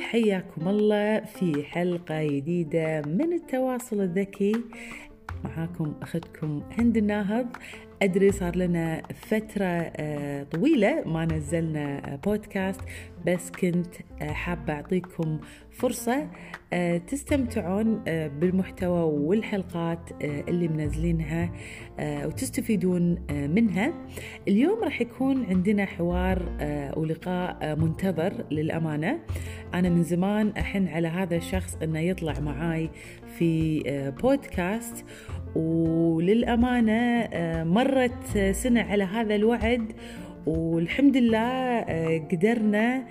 حياكم الله في حلقة جديدة من التواصل الذكي. معاكم أختكم هند الناهض. أدري صار لنا فترة آه، طويلة ما نزلنا بودكاست بس كنت آه، حابة أعطيكم فرصة آه، تستمتعون بالمحتوى والحلقات اللي منزلينها وتستفيدون منها. اليوم راح يكون عندنا حوار ولقاء منتظر للأمانة. أنا من زمان أحن على هذا الشخص أنه يطلع معاي في بودكاست. وللأمانة مرت سنة على هذا الوعد. والحمد لله قدرنا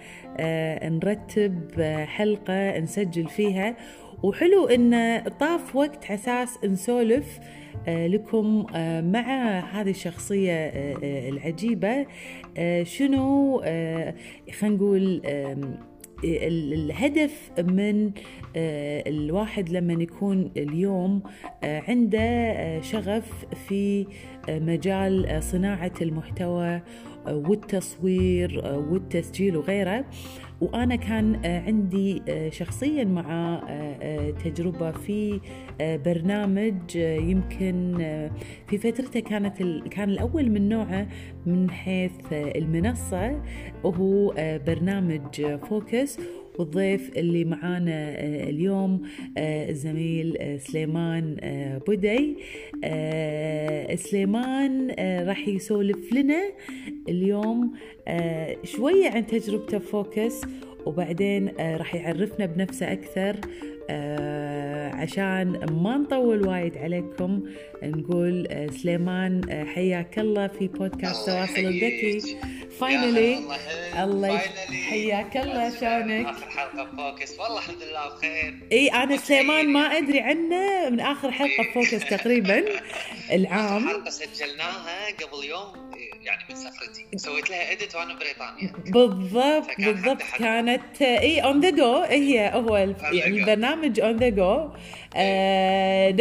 نرتب حلقة نسجل فيها. وحلو إن طاف وقت أساس نسولف لكم مع هذه الشخصية العجيبة. شنو خلينا نقول الهدف من آه، الواحد لما يكون اليوم آه، عنده آه، شغف في مجال صناعة المحتوى والتصوير والتسجيل وغيره. وأنا كان عندي شخصيا مع تجربة في برنامج يمكن في فترته كانت كان الأول من نوعه من حيث المنصة وهو برنامج فوكس. والضيف اللي معانا اليوم الزميل سليمان بدي سليمان راح يسولف لنا اليوم شوية عن تجربته فوكس وبعدين راح يعرفنا بنفسه أكثر عشان ما نطول وايد عليكم نقول سليمان حياك الله في بودكاست تواصل الذكي. finally الله حياك الله شلونك؟ آخر حلقة فوكس. والله الحمد لله بخير اي أنا سليمان ما أدري عنه. من آخر حلقة فوكس تقريبا. العام. حلقة سجلناها قبل يوم. يعني من سفرتي. سويت لها edit وأنا بريطانيا بالضبط بالضبط. كانت اي on the go هي هو يعني البرنامج on the go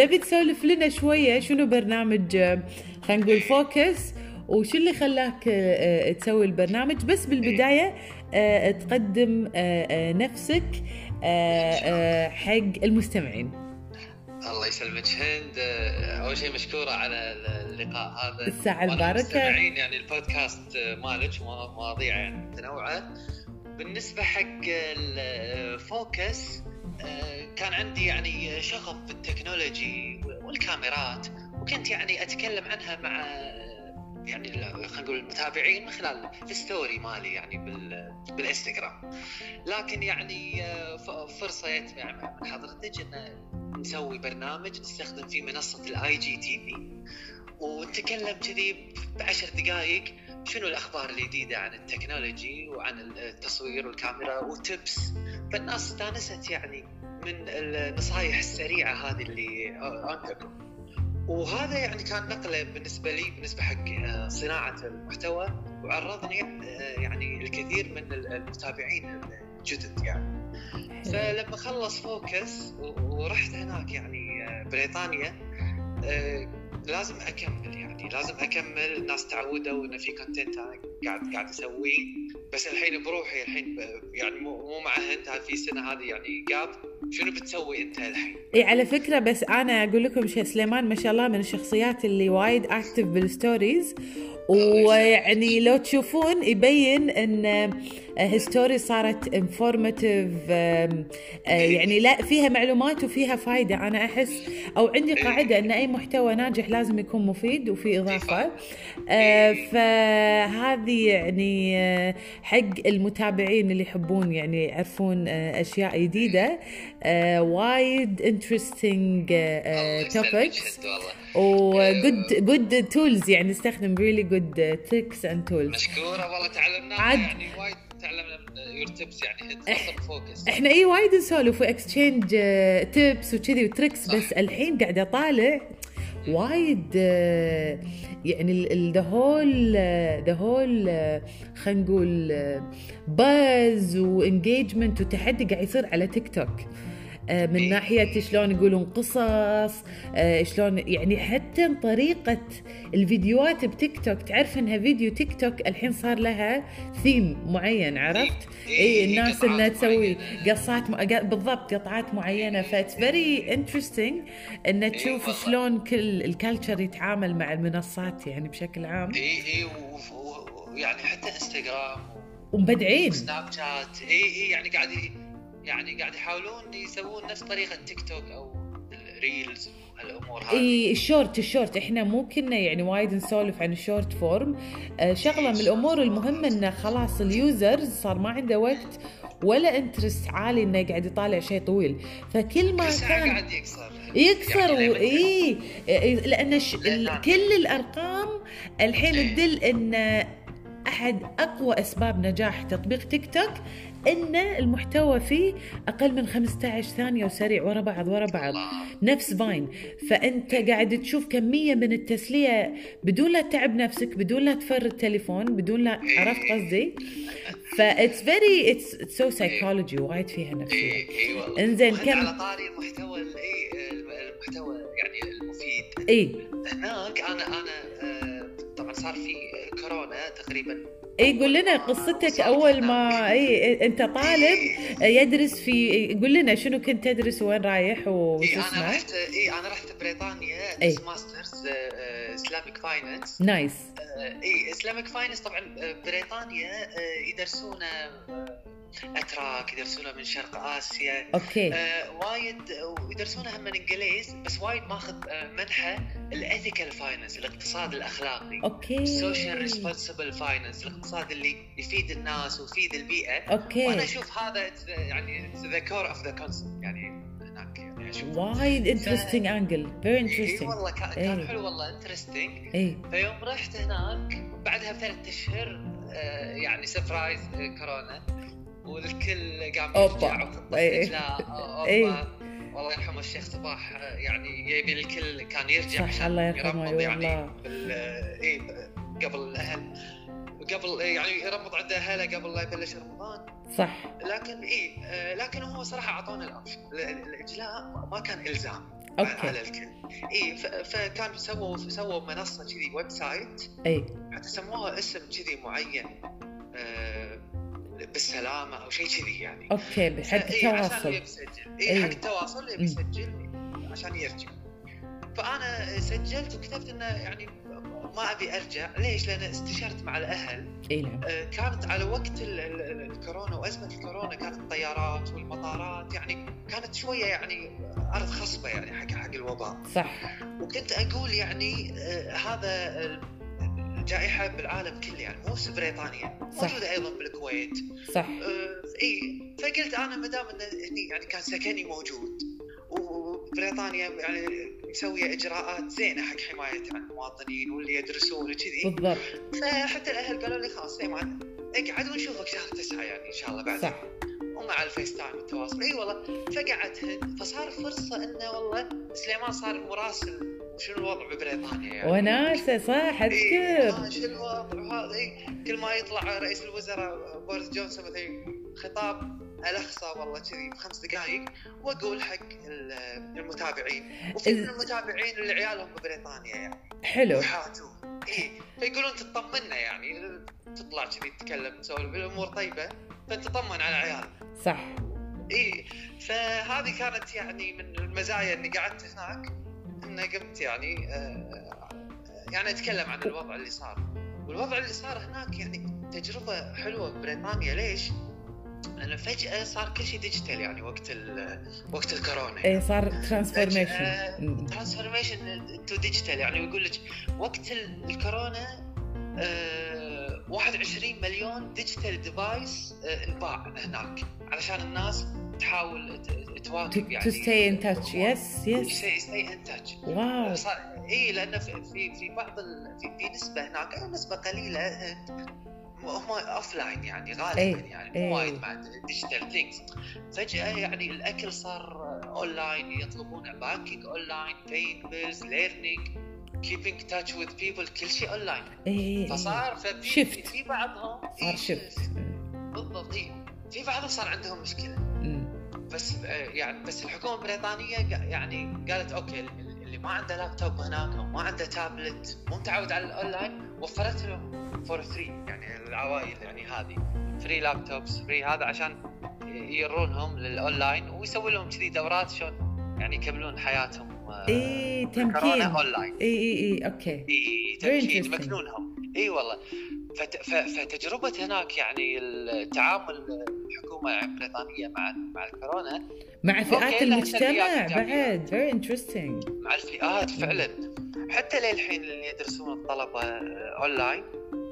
نبي تسولف لنا شوية شنو برنامج خلينا نقول فوكس. وش اللي خلاك آه، تسوي البرنامج؟ بس بالبداية آه، تقدم آه، نفسك حق المستمعين. الله يسلمك. هند أول شيء مشكورة على اللقاء هذا. الساعة الباركة. يعني البودكاست مالك مواضيع يعني متنوعة. بالنسبة حق الفوكس كان عندي يعني شغف بالتكنولوجي والكاميرات وكنت يعني أتكلم عنها مع يعني خلينا نقول المتابعين من خلال ال story مالي يعني بالإنستغرام. لكن يعني آه، فرصة يعني من حضرتك إن نسوي برنامج نستخدم فيه منصة ال IGTV ونتكلم كذي بعشر دقائق شنو الأخبار الجديده عن التكنولوجي وعن التصوير والكاميرا و tips فالناس استانست يعني من النصائح السريعة هذه اللي عندكم وهذا يعني كان نقلة بالنسبة لي بالنسبة حق آه، صناعة المحتوى وعرضني آه، يعني الكثير من المتابعين الجدد يعني. فلما خلص فوكس ورحت هناك يعني آه، بريطانيا لازم أكمل يعني لازم أكمل. الناس تعودوا انه في content أنا قاعد قاعد أسويه. بس الحين بروحي الحين يعني مو مو مع هند في سنه هذه يعني جاب شنو بتسوي أنت الحين؟ إي على فكرة بس أنا أقول لكم شيء سليمان ما شاء الله من الشخصيات اللي وايد active بال stories ويعني لو تشوفون يبين إن هي story صارت informative يعني لا فيها معلومات وفيها فايدة. أنا أحس أو عندي قاعدة إن أي محتوى ناجح لازم يكون مفيد وفي إضافة. آه، فهذه يعني آه، حق المتابعين اللي يحبون يعني يعرفون آه، أشياء جديدة. وايد interesting topics و good good tools يعني نستخدم really good tricks and tools مشكورة والله تعلمنا يعني وايد. يور تيبس يعني فوكس إحنا اي وايد نسولف و exchanging tips وكذي و tricks بس الحين قاعدة أطالع وايد آه، يعني the whole the whole خلينا نقول buzz و engagement وتحدي قاعد يصير على تيك توك آه، من إيه. ناحية شلون يقولون قصص آه، شلون يعني حتى طريقة الفيديوهات بتيك توك تعرف إنها فيديو تيك توك الحين صار لها ثيم معين عرفت؟ إيه، اي إيه، الناس قصات إنها تسوي. قصات م... بالضبط قصات معينة ف it's very interesting إن تشوف. شلون كل ال culture يتعامل مع المنصات يعني بشكل عام اي اي ويعني حتى انستغرام ومبدعين وسناب شات اي اي يعني قاعد يعني قاعد يحاولون يسوون نفس طريقة تيك توك أو ال reels هالامور هذه. إي ال short ال short. إحنا مو كنا يعني وايد نسولف عن ال short form. آه شغلة من الأمور المهمة انه خلاص ال users صار ما عنده وقت ولا interest عالي إنه قاعد يطالع شيء طويل. فكل ما كان قاعد يكسر. يكسر يعني إي. إيه، لأن ش... كل الأرقام الحين إيه. تدل إن أحد أقوى أسباب نجاح تطبيق تيك توك إن المحتوى فيه أقل من 15 ثانية وسريع ورا بعض ورا بعض. نفس فاين. فأنت قاعد تشوف كمية من التسلية بدون لا تتعب نفسك بدون لا تفر التليفون بدون لا عرفت قصدي؟ that's very it's so psychology وايد فيها نفسيه اي اي والله. وحتى كم- على طاري المحتوى ال- اي المحتوى يعني المفيد. اي هناك أنا أنا آه، طبعا صار في كورونا تقريبا اي قول لنا قصتك أول ما اي أنت طالب يدرس في قول لنا شنو كنت تدرس وين رايح وش اي أنا رحت اي أنا رحت بريطانيا. ادرس master's Islamic finance nice اي Islamic finance طبعا آه، بريطانيا آه، يدرسونه آه، أتراك يدرسونه من شرق آسيا. أوكي. آه، وايد ويدرسونه هم من إنجليز بس وايد ماخذ منحة ال ethical finance الاقتصاد الأخلاقي. أوكي. السوشيال ريسبونسبل فاينانس الاقتصاد اللي يفيد الناس ويفيد البيئة. وأنا okay أشوف هذا يعني the core of the concept يعني هناك يعني أشوف وايد interesting angle very اي interesting والله كان, كان إيه. حلو والله interesting اي فيوم رحت هناك بعدها بثلاث أشهر آه، يعني surprise آه، كورونا. والكل قام. يرجع إيه. آه، إيه. أوبا. والله يرحمه الشيخ صباح يعني يبي الكل كان يرجع صح، الله يرحمه، يعني آه، إيه قبل الأهل. قبل يعني يرمض عند اهله قبل لا يبلش رمضان. صح. لكن اي آه، لكن هو صراحة اعطونا ال option ال- ال- الإجلاء ما كان إلزام okay. على الكل. اي فكان سووا سووا منصة كذي website. إي. حتى سموها اسم كذي معين آه، بالسلامة أو شيء كذي يعني. okay حق التواصل يبي يسجل إي. إي. حق التواصل يبي. يسجل عشان يرجع. فأنا سجلت وكتبت إنه يعني ما أبي أرجع. ليش؟ لأن استشرت مع الأهل. إي نعم. آه، كانت على وقت ال- ال- ال- الكورونا وأزمة الكورونا كانت الطيارات والمطارات يعني كانت شوية يعني أرض خصبة يعني حق حق الوباء. صح. وكنت أقول يعني آه، هذا الجائحة بالعالم كله يعني مو بس بريطانيا صح. موجودة أيضا بالكويت. صح. آه، إي فقلت أنا ما دام انه هني يعني كان سكني موجود. وبريطانيا يعني مسوية إجراءات زينة حق حماية عن المواطنين واللي يدرسون وكذي. بالضبط. فحتى الأهل قالوا لي خلاص سليمان اقعد ونشوفك شهر تسعة يعني إن شاء الله بعد. صح. ومع ال FaceTime والتواصل إي والله. فقعدت هناك فصار فرصة إنه والله سليمان صار المراسل وشنو الوضع ببريطانيا يعني؟ وناسة صح إيه، أذكر. آه، شو الوضع؟ وهذا إيه، كل ما يطلع رئيس الوزراء بوريس جونسون مثلا خطاب الخصه والله كذي بخمس دقائق وأقول حق ال- المتابعين. وفي من ال- المتابعين اللي عيالهم ببريطانيا يعني. حلو. وحاتوه اي فيقولون تطمنا يعني تطلع كذي تتكلم تسولف الأمور طيبة فانت تطمن على عيالك صح. اي فهذه كانت يعني من المزايا اني قعدت هناك. اني قمت يعني آه، يعني أتكلم عن الوضع اللي صار. والوضع اللي صار هناك يعني تجربة حلوة ببريطانيا ليش؟ لأن فجأة صار كل شيء digital يعني وقت ال- وقت الكورونا اي صار ترانسفورميشن ترانسفورميشن انتو ديجيتال يعني يقول لك وقت ال- الكورونا آه 21 مليون digital device آه انباع هناك علشان الناس تحاول تواكب يعني to stay in touch. yes yes. stay in touch wow اي لأن في في بعض ال... في, في نسبة هناك نسبة قليلة آه، هم offline يعني غالبا إيه، يعني إيه. مو وايد مع digital things فجأة يعني الأكل صار اون لاين يطلبون banking online paying bills learning keeping touch with people كل شيء اون لاين اي فصار ففي. في بعضهم صار إيه، شفت بالضبط إيه. في بعضهم صار عندهم مشكلة. بس آه، يعني بس الحكومة البريطانية يعني قالت okay اللي ما عنده لابتوب هناك أو ما عنده تابلت مو متعود على الاونلاين وفرت لهم for free يعني العوائل يعني هذه. free laptops free هذا عشان يرونهم للاونلاين ويسوي لهم كذي دورات شلون يعني يكملون حياتهم آه، اي تمكين. اونلاين اي اي اي okay. اي Very تمكين. يمكنونهم إي والله. فت... ف... فتجربة هناك يعني التعامل الحكومة البريطانية مع مع الكورونا مع فئات المجتمع بعد. Very interesting. مع الفئات فعلا. حتى للحين اللي يدرسون الطلبة اونلاين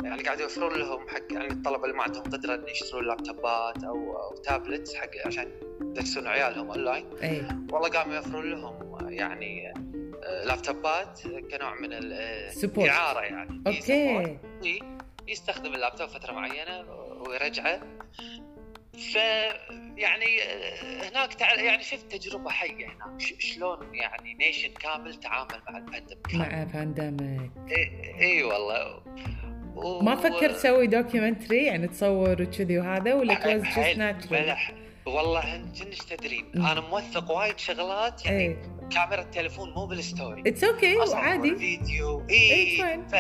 يعني قاعد يوفرون لهم حق يعني الطلبة اللي ما عندهم قدرة إن يشترون لابتوبات أو أو tablets حق عشان يدرسون عيالهم اونلاين إي. والله قاموا يوفرون لهم يعني آه، لابتوبات كنوع من ال- آه، Support. اعاره يعني. okay. يستخدم اللابتوب فترة معينة ويرجعه. ف يعني آه، هناك تع... يعني شفت تجربة حية هناك. ش... شلون يعني nation كامل تعامل مع ال pandemic مع بانديميك إي إي والله. و... ما فكرت تسوي documentary؟ يعني تصور وكذي وهذا ولا natural بلح والله كنش تدرين مم. أنا موثق وايد شغلات يعني إي. كاميرا التليفون مو بال story. it's okay أصور عادي. فيديو إي. ف...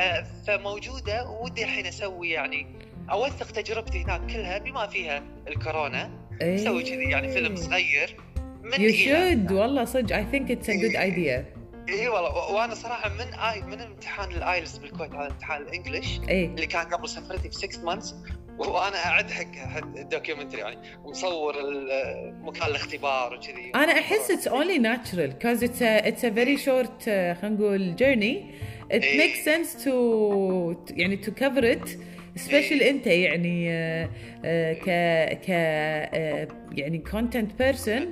فموجودة ودي الحين أسوي يعني اوثق تجربتي هناك كلها بما فيها الكورونا. أسوي كذي يعني فيلم صغير. من you. should والله صدق. I think it's a good idea اي والله. وأنا صراحة من آي من امتحان ال IELTS بالكويت هذا امتحان ال English اي اللي كان قبل سفرتي ب 6 months وأنا أعد حق حق ال documentary يعني ومصور ال- مكان الاختبار وكذي. أنا أحس it's only natural a it's a very short uh, خلينا نقول it إيه. makes sense to يعني to cover it. إيه. انت يعني uh, uh, ك ك uh, يعني person إيه.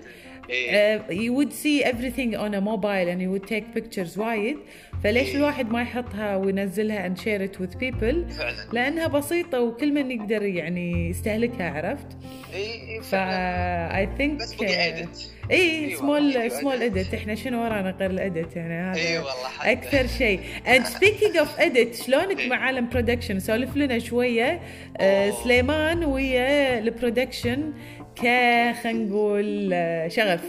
Uh, you would see everything on a mobile and you would take pictures وايد فليش إيه. الواحد ما يحطها وينزلها and share it with people فعلا. لأنها بسيطة وكل من يقدر يعني يستهلكها عرفت؟ اي اي ف فعلا. I think بس a small small. edit إحنا شنو ورانا غير ال edit يعني؟ هذا اي والله حتى. أكثر شيء. And speaking of edit شلونك. مع عالم production سولف لنا شوية آه، أوه. سليمان ويا ال production ك خلينا نقول آه، شغف.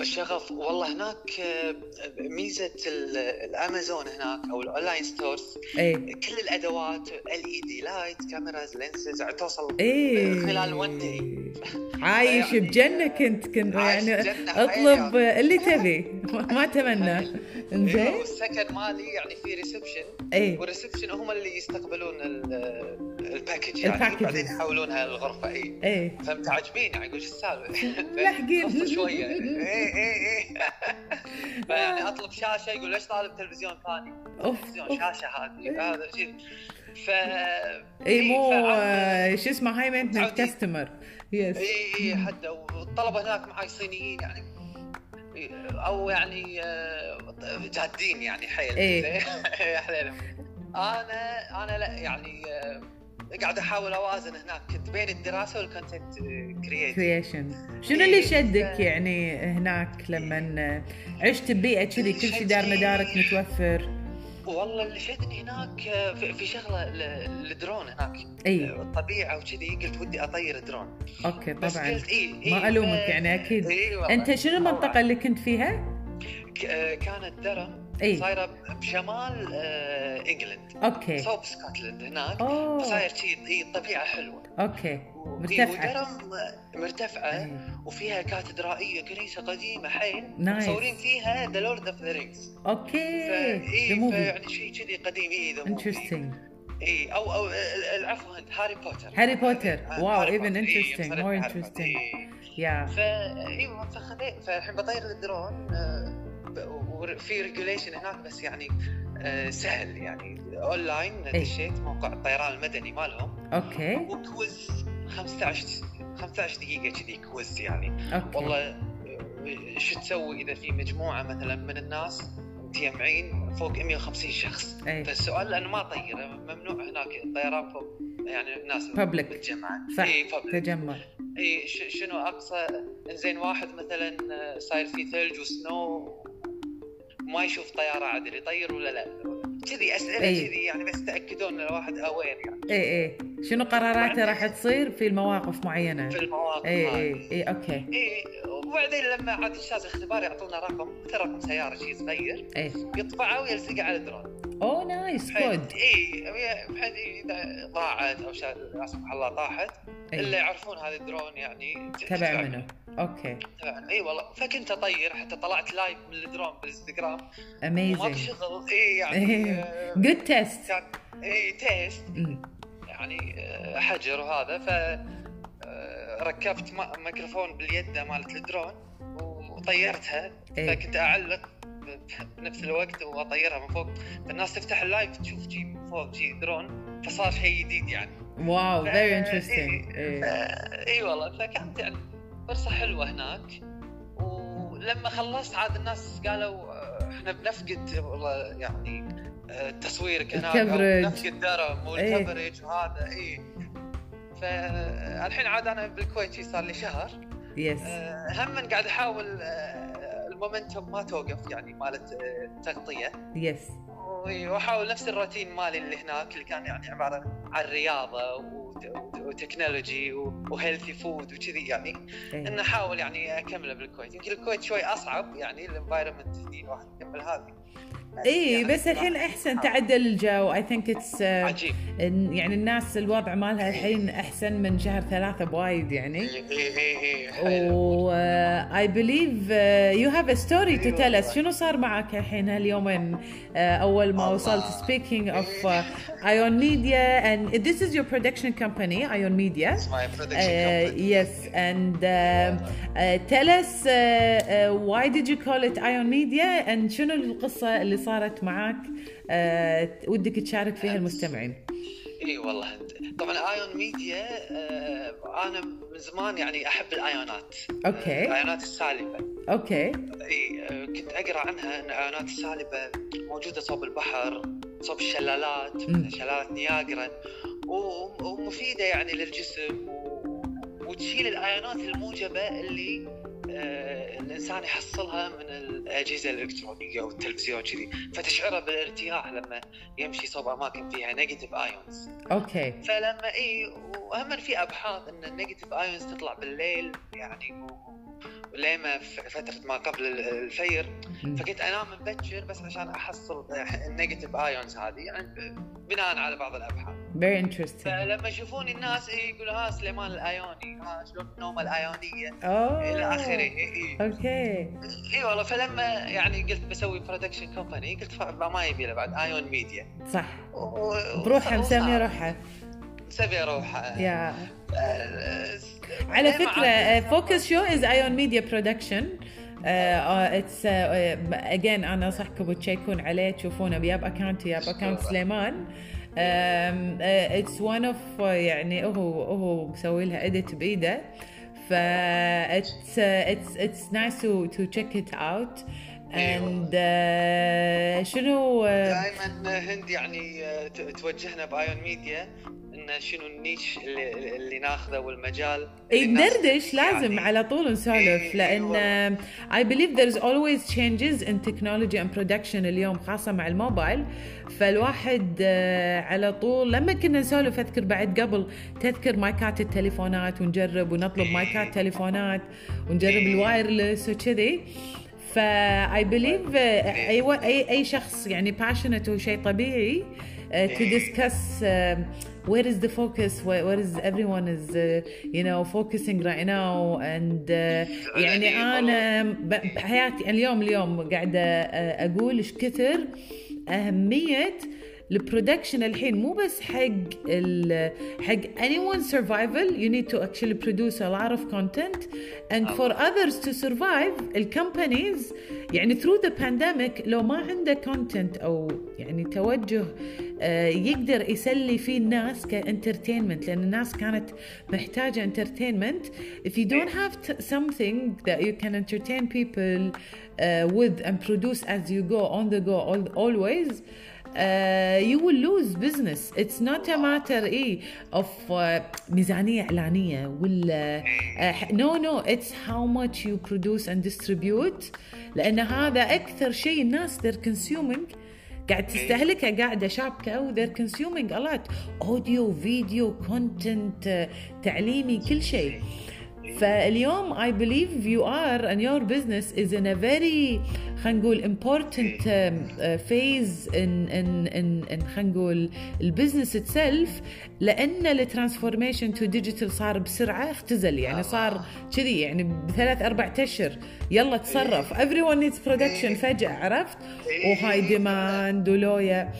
الشغف والله هناك آه، ميزة ال- الأمازون هناك أو ال online stores إي. كل الأدوات LED light cameras lenses توصل إي. خلال one day. عايش يعني- بجنه كنت كنت يعني أطلب. اللي تبي. ما أتمنى. إنزين. والسكن مالي يعني في reception إي. وال reception هم اللي يستقبلون ال- package يعني. بعدين يحولونها للغرفة اي اي فمتعجبين يعني أقول شو السالفه لاحقين. شوية. اي اي اي فيعني أطلب شاشة يقول ليش طالب تلفزيون ثاني؟ تلفزيون. شاشة هذه هذا شيء. ف اي مو فعم- آه، شو اسمه هاي maintenance متعودين. customer yes اي اي حتى والطلبة هناك معي صينيين يعني. أو يعني آه، جادين يعني حيل. إيه. حليلهم أنا أنا لا يعني آه، قاعد أحاول أوازن هناك كنت بين الدراسة وال content creation شنو اللي إيه، شدك ف- يعني هناك لما عشت ببيئة كذي كل شيء دار مدارك متوفر؟ والله اللي شدني هناك في شغلة الدرون هناك. إي. الطبيعه وكذي قلت ودي أطير drone. okay بس طبعا. قلت إي إي ما ألومك يعني أكيد. إي والله. أنت شنو المنطقة اللي كنت فيها؟ كانت درم. اي صايرة بشمال آه، إنجلند. okay. صوب سكوتلند هناك أوه. فصاير شي إي الطبيعه حلوة. okay. إي، ودرم مرتفعة إي. وفيها كاتدرائية كنيسة قديمة حيل nice. مصورين فيها The Lord of the Rings okay. فاي movie يعني شيء كذي قديم إي interesting إي أو أو ال- العفو هاري بوتر هاري بوتر. wow، هاري interesting. بوتر. إي. يا فا أيوه فخذيت فالحين بطير الدرون آه، وفي regulation هناك بس يعني آه، سهل. يعني اونلاين. دشيت موقع الطيران المدني مالهم. okay. و quiz 15 15 دقيقة كذي quiz يعني. okay. والله آه، شو تسوي إذا في مجموعة مثلا من الناس متجمعين فوق 150 شخص؟ اي فالسؤال أنا ما أطير ممنوع هناك الطيران فوق يعني الناس Public. متجمعة. صح. اي. تجمع. اي شنو أقصى إنزين واحد مثلا آه، صاير في ثلج و snow؟ ما يشوف طيارة عدل يطير ولا لا. كذي أسئلة إي. كذي يعني بس تأكدون إن الواحد aware يعني. اي اي شنو قراراته راح تصير في المواقف معينة؟ في المواقف اي. اي اي okay. اي وبعدين لما عاد اجتاز اختبار يعطونا رقم مثل رقم سيارة شيء صغير إيه. يطبعه ويلصقه على الدرون. أوه nice good اي بحيث إذا ضاعت أو. لا سمح الله طاحت الا يعرفون هذا الدرون يعني تبع منه. okay. تبع إي والله فكنت أطير حتى طلعت live من الدرون بالإنستغرام. amazing بشغل إي يعني آه، good test كان إي test يعني آه، حجر وهذا. ف آه، ركبت ما- ميكروفون باليد مالت الدرون وطيرتها. إيه. فكنت أعلق بنفس الوقت واطيرها من فوق. فالناس تفتح ال live تشوف شي من فوق شي درون فصار شيء جديد يعني. wow very interesting إيه. ف- إي والله فكانت يعني فرصة حلوة هناك. ولما خلصت عاد الناس قالوا آه، إحنا بنفقد والله يعني آه، التصوير هناك. بنفقد درم إيه. وال coverage وهذا إي. فالحين عاد أنا بالكويت صار لي شهر. yes آه، هم قاعد أحاول آه، ال momentum ما توقف يعني مالت آه، التغطيه yes واحاول نفس الروتين مالي اللي هناك اللي كان يعني عبارة عن رياضة وت- وت- و technology و healthy food وكذي يعني. ان احاول يعني أكمله بالكويت. يمكن الكويت شوي أصعب يعني ال environment هني الواحد يكمل هذه. اي يعني بس الحين أحسن تعدل الجو. I think it's عجيب. يعني الناس الوضع مالها الحين أحسن من شهر ثلاثة بوايد يعني. اي اي اي اي حلو. و I believe you have a story to tell us شنو صار معك الحين هاليومين؟ uh, أول ما. وصلت speaking of Ion Media and this is your production company Ion Media. It's my production Uh, company. yes, and uh, uh, tell us uh, uh, why did you call it Ion Media? And شنو القصة اللي صارت معك uh, ودك تشارك فيها المستمعين؟ إي والله طبعا Ion Media آه أنا من زمان يعني أحب الايونات okay. الايونات السالبة okay إي آه، كنت أقرأ عنها إن الايونات السالبة موجودة صوب البحر صوب الشلالات. شلالات نياجرا ومفيدة يعني للجسم وتشيل الايونات الموجبة اللي آه، الإنسان يحصلها من الأجهزة الإلكترونية والتلفزيون كذي. فتشعره بالارتياح لما يمشي صوب أماكن فيها negative ions okay. فلما إي وأهم في ابحاث إن ال negative ions تطلع بالليل يعني و- ولما ف- فترة ما قبل ال- الفجر. فكنت انام مبكر بس عشان أحصل ال negative ions هذه يعني بناء على بعض الأبحاث. Very interesting. فلما يشوفوني الناس إيه يقولوا ها سليمان الآيوني ها شلون النومه الآيونية؟ اوه إلى آخره okay إي والله فلما يعني قلت بسوي برودكشن كومباني قلت ما يبي له بعد ايون ميديا صح. بروحها مسمي وصار. روحها مسوي روحه. يا آه، على مع- فوكس شو از ايون ميديا برودكشن اتس اجين أنا انصحكم تشيكون عليه تشوفونه بياب اكونت ياب اكونت سليمان. اتس ون اوف يعني هو هو مسوي لها اديت بإيده. ف it's it's it's nice to check it out and شنو آه، دائما and يعني آه، توجهنا ب Ion Media إن شنو ال niche اللي, اللي ناخذه والمجال الناس ندردش لازم يعني- على طول نسولف إيه، لأن uh, I believe there's always changes in technology and production اليوم خاصة مع الموبايل. فالواحد uh, على طول لما كنا نسولف أذكر بعد قبل تذكر مايكات التليفونات ونجرب ونطلب إيه. مايكات تليفونات ونجرب إيه. ال wireless وكذي. ف I believe uh, اي اي اي شخص يعني passionate وشيء طبيعي uh, to discuss uh, where is the focus where, where is everyone is uh, you know focusing right now and uh, يعني أنا بحياتي اليوم اليوم قاعدة uh, أقول إيش كثر اهميه البرودكشن الحين مو بس حق ال حق anyone's survival you need to actually produce a lot of content and for others to survive الكومبانيز يعني through the pandemic لو ما عنده content او يعني توجه آه، يقدر يسلي فيه الناس كانترتينمنت لان الناس كانت محتاجه انترتينمنت if you don't have t- something that you can entertain people uh, with and produce as you go on the go all, always you will lose business it's not a matter اي of ميزانية إعلانية. ولا no no it's how much you produce and distribute لأن هذا أكثر شيء الناس they're consuming قاعد تستهلكها قاعدة شابكة و they're consuming الات audio video content تعليمي كل شيء. فاليوم I believe you are and your business is in a very خلينا نقول important uh, phase in in in, in خلينا نقول ال business itself. لأن ال transformation to digital صار بسرعة اختزل. يعني صار كذي يعني بثلاث أربع اشهر يلا تصرف. everyone needs production فجأة عرفت؟ و high demand ولويا.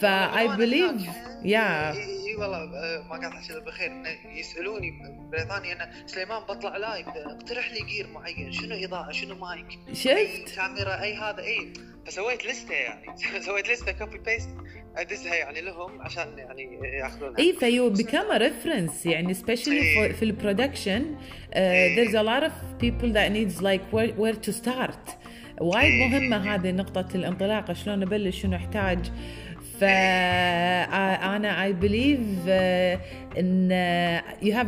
ف I believe يا إي والله آه، ما قاطع شيء إنه يسألوني بريطانيا انه سليمان بطلع live اقترح لي gear معين شنو إضاءة شنو مايك أي شفت كاميرا أي هذا إي. فسويت لستة يعني سويت لستة copy paste أدزها يعني لهم عشان يعني يأخذونها. إي فيو a reference يعني for, في ال production a lot of people that needs like where, where to start. وايد. مهمة هذه نقطة الانطلاقة شلون ابلش شنو احتاج I believe uh, ان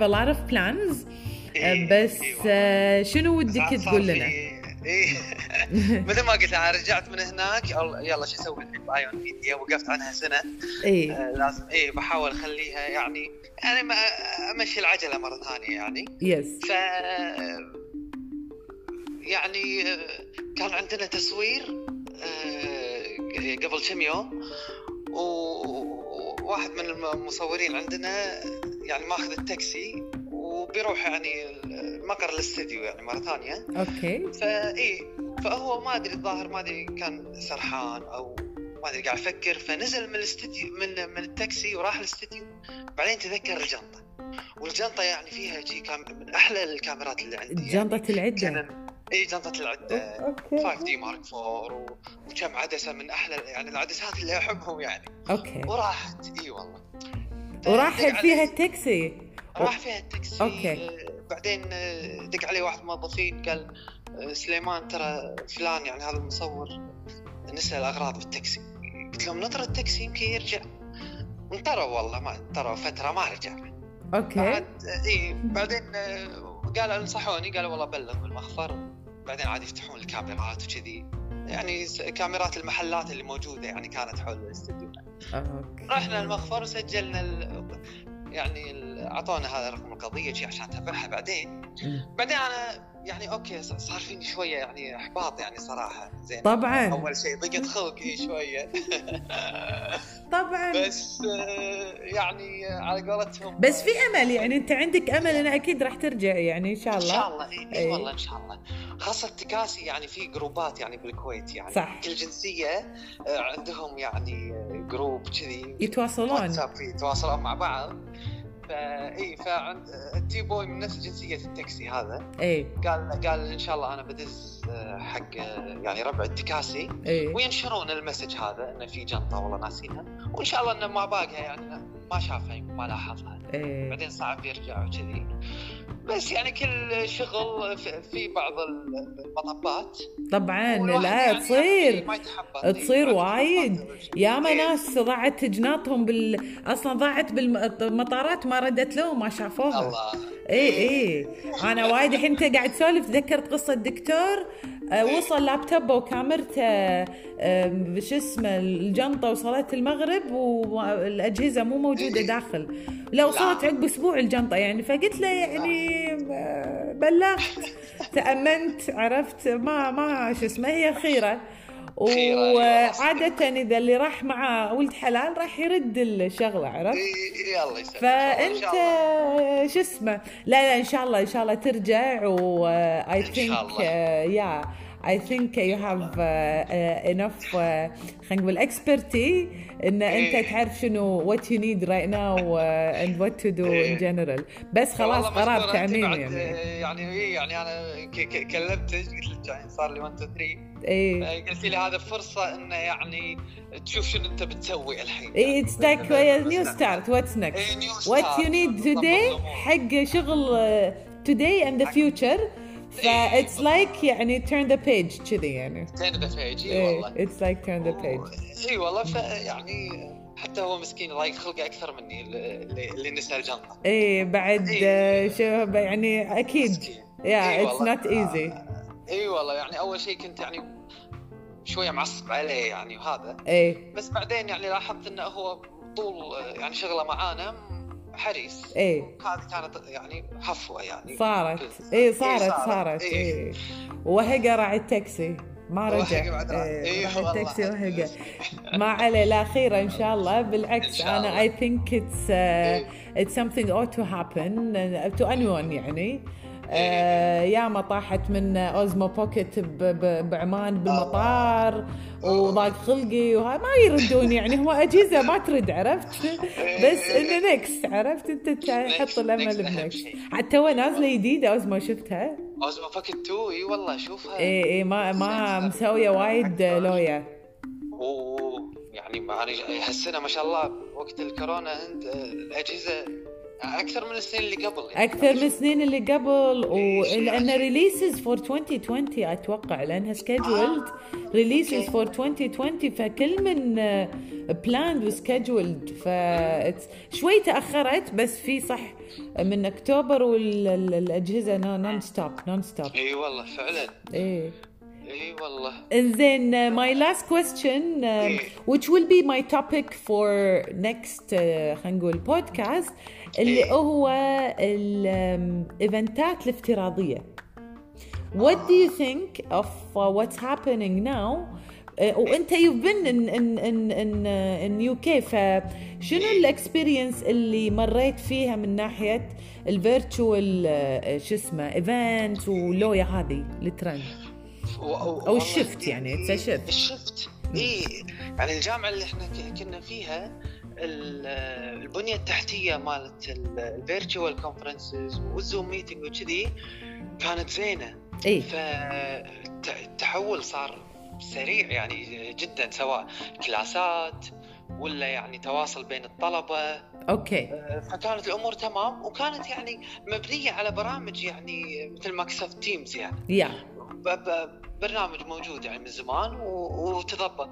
a lot of plans. Uh, إيه. بس إيه uh, شنو ودك تقول لنا؟ إيه. مثل ما قلت أنا رجعت من هناك يلا شو أسوي؟ الحين ب Ion Media وقفت عنها سنة. اي آه، لازم إيه بحاول أخليها يعني يعني ما أمشي العجلة مرة ثانية يعني. yes ف يعني آه، كان عندنا تصوير آه، قبل كم يوم. وواحد من المصورين عندنا يعني ماخذ التاكسي وبيروح يعني مقر الاستديو يعني مرة ثانية. okay. فاي فهو ما أدري الظاهر ما أدري كان سرحان أو ما أدري قاعد يفكر. فنزل من الاستديو من من التاكسي وراح الاستديو. بعدين تذكر الجنطة. والجنطة يعني فيها شي كم من أحلى الكاميرات اللي عندي يعني. العدة. كان- إي جنطه العده okay. 5D Mark 4 وكم عدسة من أحلى يعني العدسات اللي أحبهم يعني. okay. وراحت. إي والله. وراح فيها التاكسي. راح فيها التاكسي. okay. آه، بعدين آه، دق علي واحد من الموظفين قال آه، سليمان ترى فلان يعني هذا المصور نسى الاغراض بالتاكسي قلت لهم نطر التاكسي يمكن يرجع. انطروا والله ما انطروا فترة ما رجع. okay. بعد إي بعدين قالوا نصحوني قالوا والله بلغ بالمخفر. بعدين عاد يفتحون الكاميرات وكذي. يعني كاميرات المحلات اللي موجودة يعني كانت حول الاستديو okay. رحنا المخفر وسجلنا ال... يعني أعطونا هذا رقم القضية عشان اتابعها بعدين. بعدين أنا يعني okay صار فيني شوية يعني إحباط يعني صراحة. زين. طبعا. أول شيء ضيقت خلقي شوية. طبعا. بس يعني على قولتهم. بس في أمل يعني أنت عندك أمل أنا أكيد راح ترجع يعني إن شاء إن شاء الله الله إي. إيه والله إن شاء الله. خاصة التكاسي يعني في groups ات يعني بالكويت يعني. صح. كل جنسية آه، عندهم يعني آه، group كذي. يتواصلون. واتساب يتواصلون مع بعض. فاي فعند التي boy من نفس جنسية التاكسي هذا. اي قال قال إن شاء الله أنا بدز آه، حق يعني ربع التكاسي. اي وينشرون المسج هذا إنه في جنطة والله ناسينها. وإن شاء الله إنه ما باقها يعني ما شافها ما لاحظها. اي بعدين صعب يرجع وكذي. بس يعني كل شغل في- بعض المطبات. طبعا لا يعني تصير. ما يتحبط. تصير ما وايد. يتحبط. ياما إيه. ناس ضاعت جناطهم بال أصلا ضاعت بالمطارات ما ردت لهم ما شافوها. الله. اي اي أنا وايد الحين أنت قاعد تسولف تذكرت قصة دكتور آه، وصل لابتوبه وكاميرته آه، شو اسمه الجنطة وصلت المغرب والأجهزة مو موجودة داخل. لا. وصلت عقب أسبوع الجنطة يعني. فقلت له يعني آه، بلغت تأمنت عرفت ما ما شو اسمه هي خيرة. وعادة إذا اللي راح مع ولد حلال راح يرد الشغلة عرفت؟ يلا يسلمك. إن الله. شو اسمه لا لا إن شاء الله إن شاء الله ترجع و اي إن ثينك شاء الله. يا اي ثينك يو هاف انف خلينا نقول expertise إن أنت. تعرف شنو what you need right now and what to do in إيه. جنرال بس خلاص قرار تعميم يعني آه، يعني يعني أنا كلمتك قلت لك يعني صار لي 1 2 3 إيه. قلت لي هذا فرصة إنه يعني تشوف شنو أنت بتسوي الحين. إيه it's like new start what's next what. you need today. حق شغل today and the future. ف إيه، it's like يعني turn the page كذي يعني. turn the page اي والله. it's like turn the page. اي والله ف يعني حتى هو مسكين الله ضايق خلقه أكثر مني اللي, نسى الجنطه إيه بعد إيه. آه، شو يعني أكيد. it's والله. not easy. إي والله يعني أول شيء كنت يعني شوية معصب عليه يعني وهذا. إيه بس بعدين يعني لاحظت إنه هو طول يعني شغلة معانا حريص. إيه هذه كانت يعني حفوة يعني. صارت. إيه صارت صارت. صارت. إيه. إيه وهقى راعي التاكسي. ما رجع. إيه، إيه. التاكسي وهقى. ما عليه لا خير إن شاء الله. بالعكس أنا شاء الله. I think it's uh, it's something ought to happen uh, to anyone يعني. ياما طاحت من Osmo Pocket بعمان بالمطار وضاق خلقي وهاي ما يردون يعني هو أجهزة ما ترد عرفت؟ بس إنه next عرفت؟ أنت تحط الأمل شيء. حتى تو نازله جديدة Osmo شفتها؟ Osmo Pocket 2 إي والله شوفها. إيه إيه ما ما مسوية وايد لويا. يعني هالسنه ما شاء الله. وقت الكورونا عند الأجهزة أكثر من السنين اللي قبل يعني. أكثر من السنين اللي قبل إيه، ولأن. releases for 2020 أتوقع لأنها scheduled releases. for 2020 فكل من planned و scheduled ف شوي تأخرت بس في صح من أكتوبر والأجهزة non-stop non-stop إي والله فعلا إيه إي والله إنزين question um, إيه. which will be my topic for next uh, خلينا نقول podcast اللي إيه. هو ال eventات الافتراضية. What do you think of uh, what's happening now? Uh, وإنت you've been in in in in, uh, in UK فشنو ال experience اللي مريت فيها من ناحية ال virtual شو اسمه event ولويا هذه الترند؟ أو والله الشفت يعني اتس شيفت الشفت اي يعني الجامعة اللي إحنا كنا فيها البنية التحتية مالت ال virtual conferences وال Zoom meeting وكذي كانت زينة. إي. فالتحول صار سريع يعني جدا سواء كلاسات ولا يعني تواصل بين الطلبة. okay. فكانت الأمور تمام وكانت يعني مبنية على برامج يعني مثل Microsoft Teams يعني. yeah. ب- برنامج موجود يعني من زمان و- وتضبط.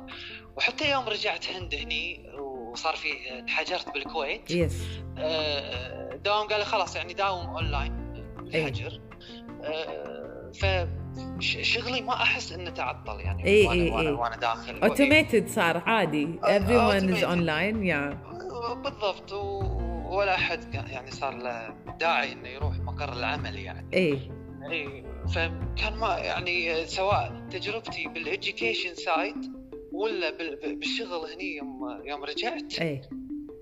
وحتى يوم رجعت هند هني وصار في انحجرت بالكويت. yes آه، دوام قال لي خلاص يعني داوم اونلاين بالحجر آه، فشغلي ما أحس إنه تعطل يعني وأنا إي وأنا, إي. وأنا داخل automated صار عادي. everyone is online yeah بالضبط. ولا أحد يعني صار له داعي إنه يروح مقر العمل يعني. اي اي فكان ما يعني سواء تجربتي بال education side ولا بال- بالشغل هني يوم يوم رجعت؟ اي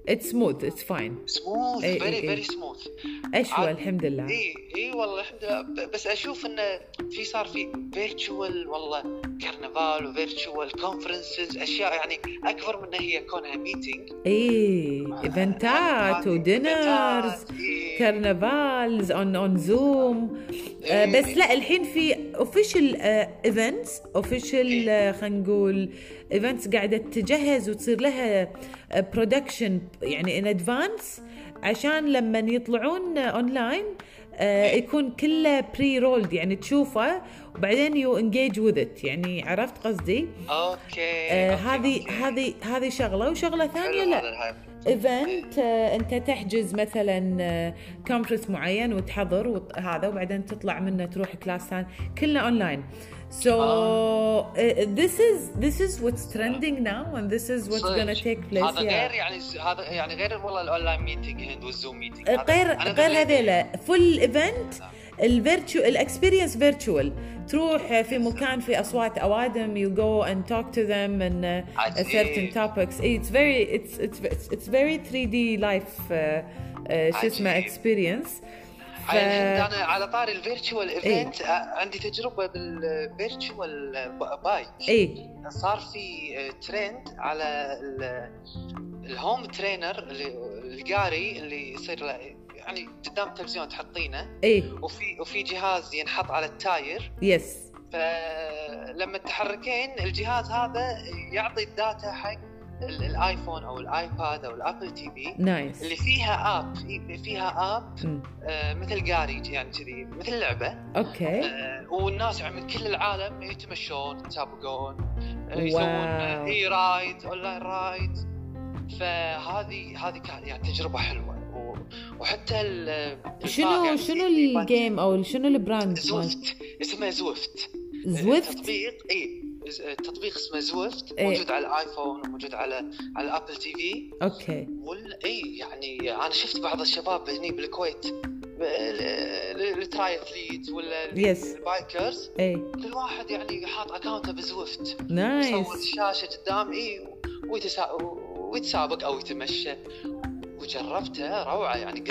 it's smooth it's fine smooth very. very smooth اشوى الحمد لله اي اي والله الحمد لله بس أشوف انه في صار في virtual والله كرنفال و virtual conferences أشياء يعني أكبر من هي كونها meeting اي eventات و dinners كرنفالز on on Zoom بس لا الحين في official events official خلينا نقول events قاعدة تجهز وتصير لها production يعني in advance عشان لما يطلعون اونلاين يكون كله pre-rolled يعني تشوفه وبعدين you engage with it يعني عرفت قصدي؟ okay آه، هذه. هذه هذه شغلة وشغلة ثانية لا. event أنت تحجز مثلا conference معين وتحضر وط- هذا وبعدين تطلع منه تروح class ثاني كلنا online so آه. uh, this is this is what's trending now and this is what's صدق. gonna take place هذا غير yeah. يعني هذا يعني غير والله ال online meeting هند وال Zoom meeting غير غير هذيلا فل event ال virtual ال experience virtual تروح في مكان في أصوات أوادم you go and talk to them and uh, عجيب. certain topics it's very it's it's it's, it's very 3D life uh, uh, شو اسمه عجيب. experience ف... أنا على طاري ال virtual إيه. event عندي تجربة بال virtual bike اي صار في ترند على ال- ال home trainer اللي القاري اللي يصير يعني قدام التلفزيون تحطينه. اي وفي وفي جهاز ينحط على ال tire. yes فلما تحركين الجهاز هذا يعطي ال data حق ال iPhone أو ال iPad أو ال Apple TV nice اللي فيها app في- فيها app آه، مثل قاري يعني كذي مثل لعبة. okay. آه، والناس يعني من كل العالم يتمشون يتسابقون آه،. يسوون اي ride online ride فهذه هذه كانت يعني تجربة حلوة. وحتى ال- شنو يعني شنو ال game أو شنو ال brand Zwift. اسمه Zwift. Zwift تطبيق اي تطبيق اسمه Zwift إيه. موجود على ال iPhone وموجود على على ال Apple TV. okay. وال إي يعني أنا شفت بعض الشباب هني بالكويت ال triathlete ولا Yes. ال bikers. إي. كل واحد يعني حاط account ه ب Zwift nice يصور الشاشة قدام إي ويتسا... ويتسابق أو يتمشى. وجربتها روعة يعني very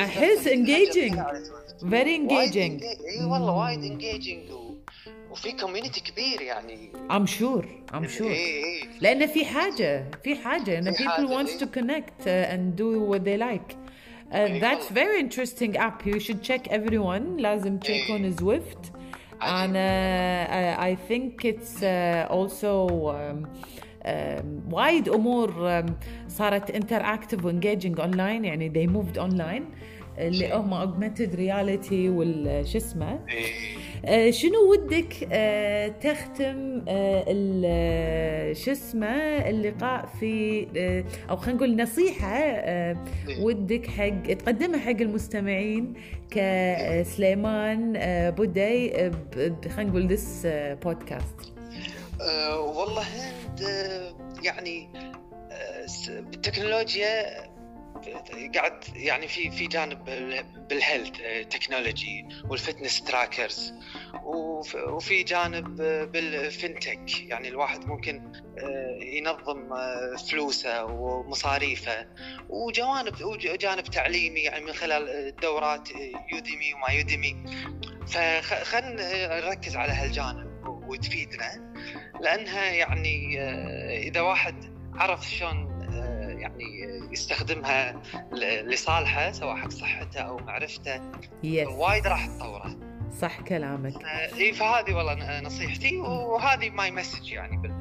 وايد engaging. engage- إي والله وايد engaging و... وفي community كبير يعني I'm sure I'm sure اي اي لأن في حاجة في حاجة إن في people حاجة، wants إيه. to connect uh, and do what they like uh, إيه that's والله. very interesting app you should check everyone لازم تشيكون إيه. Zwift عجيب. and uh, I I think it's uh, also um, um, وايد امور um, صارت interactive وengaging online يعني they moved online اللي هم augmented reality وال شو اسمه إيه. آه، شنو ودك آه، تختم آه، آه، شو اسمه اللقاء في آه، أو خلينا نقول نصيحة آه، إيه. ودك حق تقدمها حق المستمعين كسليمان آه، بودي آه، خلينا نقول this podcast والله هند يعني بالتكنولوجيا قاعد يعني في في جانب بال- بال health technology وال fitness trackers وف- وفي جانب بال fintech. يعني الواحد ممكن أه، ينظم أه، فلوسه ومصاريفه. وجوانب وجانب تعليمي يعني من خلال دورات أه، Udemy وما Udemy. فخلنا نركز على هالجانب وتفيدنا لأنها يعني آه، إذا واحد عرف شلون آه، يعني يستخدمها لصالحه سواء حق صحته أو معرفته. yes وايد راح تطوره. صح كلامك. آه، إي فهذه والله نصيحتي وهذه my message يعني بال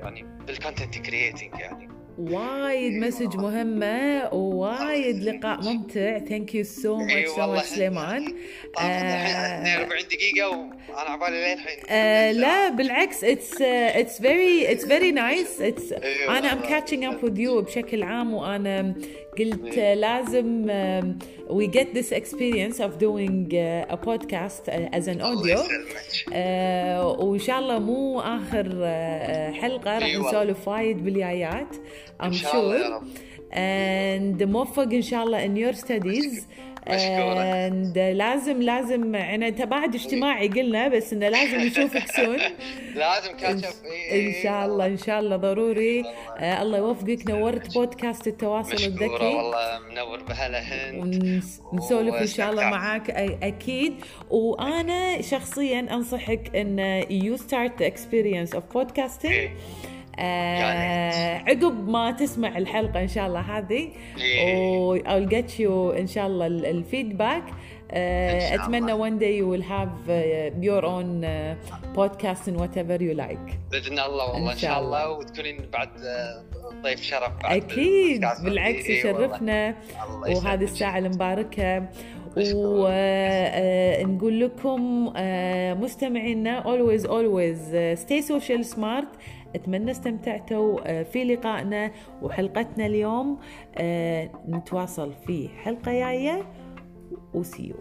يعني بال content creating يعني. وايد message مهمة ووايد لقاء ممتع. thank you so much so much سليمان. آه، الحين 42 دقيقة وأنا عبالي للحين آه لا بالعكس it's it's very it's very nice it's أنا I'm. catching up with you بشكل عام وأنا قلت آه، لازم we get this experience of doing uh, a podcast uh, as an الله audio يسلمك. آه وإن شاء الله مو آخر آه حلقة راح إي والله. نسولف وايد بالجايات I'm إن يا sure رب and موفق إن شاء الله in your studies مشكورة. And لازم لازم أنت بعد اجتماعي قلنا بس إنه لازم نشوفك soon لازم كاتشب إن شاء الله إن شاء الله ضروري. آه الله يوفقك. نورت بودكاست التواصل الذكي. والله منور بهلا هند. ونسولف إن شاء الله. معاك أكيد. وأنا شخصيا أنصحك إن start the experience of podcasting. إيه. آه عقب ما تسمع الحلقة إن شاء الله هذه إيه. و I'll get you إن شاء الله ال- الفيدباك إن آه أتمنى الله. one day you will have uh, your own uh, podcast and whatever you like بإذن الله والله إن شاء الله. الله وتكونين بعد آه، ضيف شرف بعد بالبودكاست. بالعكس إي والله. يشرفنا وهذه. الساعة المباركة. ونقول لكم آه، مستمعينا always always آه، stay social smart أتمنى استمتعتوا آه، في لقائنا وحلقتنا اليوم آه، نتواصل في حلقة جاية وسيو